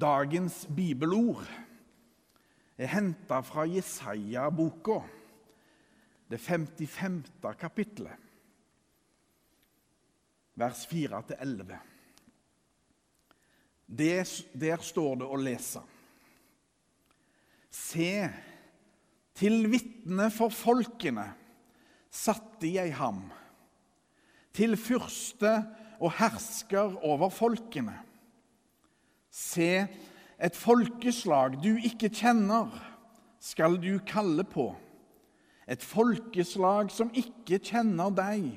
Dagens bibelord er henta fra Jesaja-boka, det 55. kapittelet, vers 4-11. Der står det å lese. Se, til vitne for folkene satte jeg ham, til fyrste og hersker over folkene. Se, et folkeslag du ikke kjenner, skal du kalle på. Et folkeslag som ikke kjenner deg,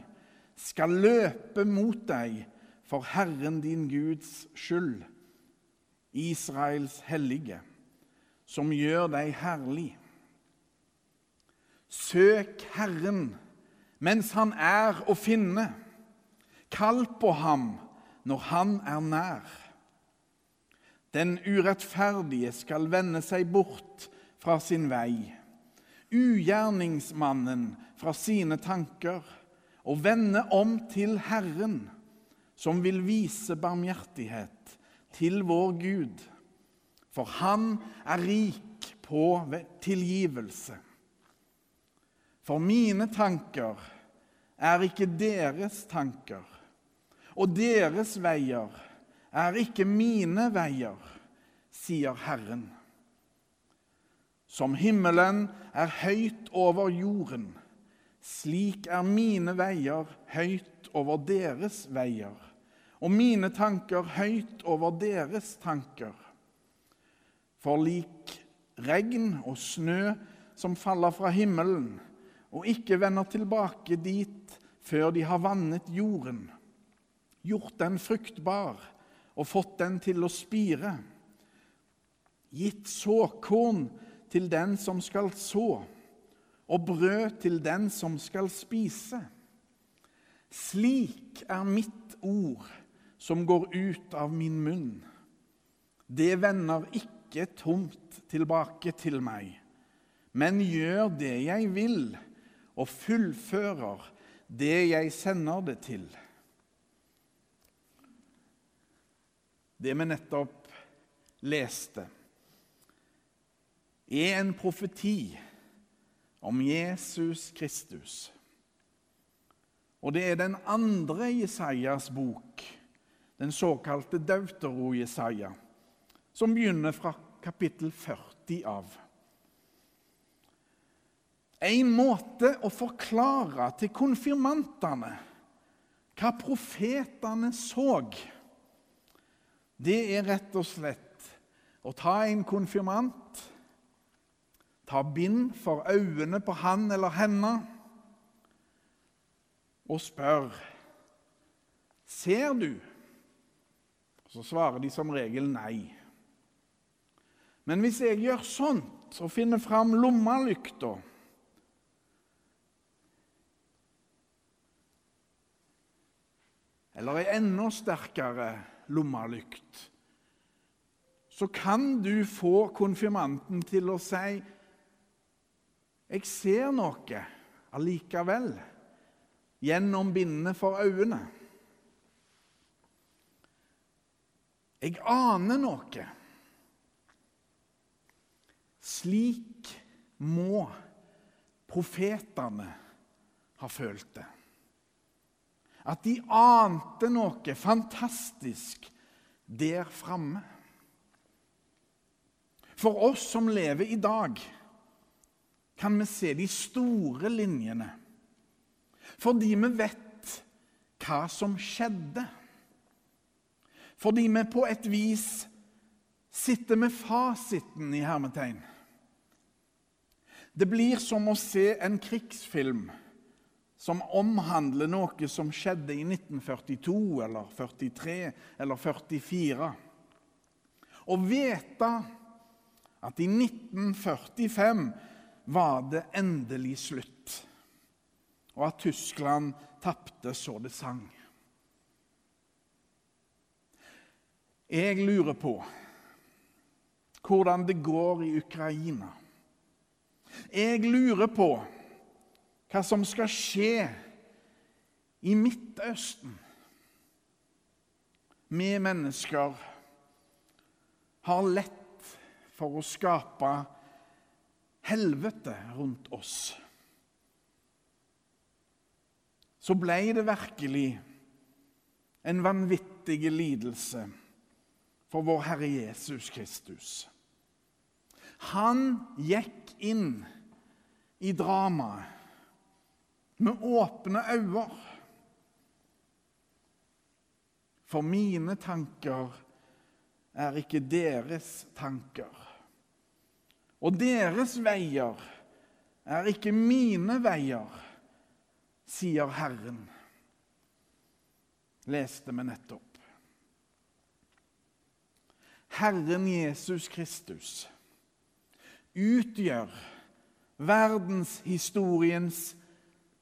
skal løpe mot deg for Herren din Guds skyld, Israels hellige, som gjør deg herlig. Søk Herren mens han er å finne. Kall på ham når han er nær. Den urettferdige skal vende seg bort fra sin vei, ugjerningsmannen fra sine tanker, og vende om til Herren, som vil vise barmhjertighet til vår Gud. For Han er rik på tilgivelse. For mine tanker er ikke deres tanker, og deres veier er ikke mine veier, sier Herren. Som himmelen er høyt over jorden, slik er mine veier høyt over deres veier, og mine tanker høyt over deres tanker. For lik regn og snø som faller fra himmelen, og ikke vender tilbake dit før de har vannet jorden, gjort den fruktbar og fått den til å spire. Gitt såkorn til den som skal så, og brød til den som skal spise. Slik er mitt ord som går ut av min munn. Det vender ikke tomt tilbake til meg, men gjør det jeg vil, og fullfører det jeg sender det til. Det vi nettopp leste, er en profeti om Jesus Kristus. Og det er den andre Jesajas bok, den såkalte Dautero-Jesaja, som begynner fra kapittel 40 av. En måte å forklare til konfirmantene hva profetene så det er rett og slett å ta en konfirmant, ta bind for øynene på han eller henne og spør Ser du? Så svarer de som regel nei. Men hvis jeg gjør sånt og finner fram lommelykta Eller ei enda sterkere lommelykt, så kan du få konfirmanten til å si 'Jeg ser noe allikevel' gjennom bindene for øynene. Jeg aner noe. Slik må profetene ha følt det. At de ante noe fantastisk der framme. For oss som lever i dag, kan vi se de store linjene. Fordi vi vet hva som skjedde. Fordi vi på et vis sitter med fasiten i hermetegn. Det blir som å se en krigsfilm som omhandler noe som skjedde i 1942 eller 43 eller 44. Å vite at i 1945 var det endelig slutt, og at Tyskland tapte så det sang. Jeg lurer på hvordan det går i Ukraina. Jeg lurer på hva som skal skje i Midtøsten med mennesker har lett for å skape helvete rundt oss, så ble det virkelig en vanvittig lidelse for vår Herre Jesus Kristus. Han gikk inn i dramaet med åpne øyne. For mine tanker er ikke deres tanker. Og deres veier er ikke mine veier, sier Herren. Leste vi nettopp. Herren Jesus Kristus utgjør verdenshistoriens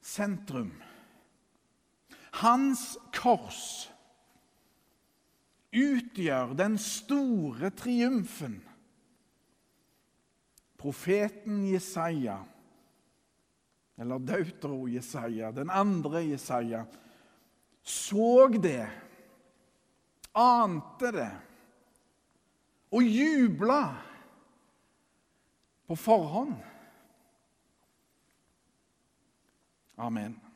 sentrum. Hans kors utgjør den store triumfen. Profeten Jesaja, eller Deutro Jesaja, den andre Jesaja, så det, ante det og jubla på forhånd. Amen.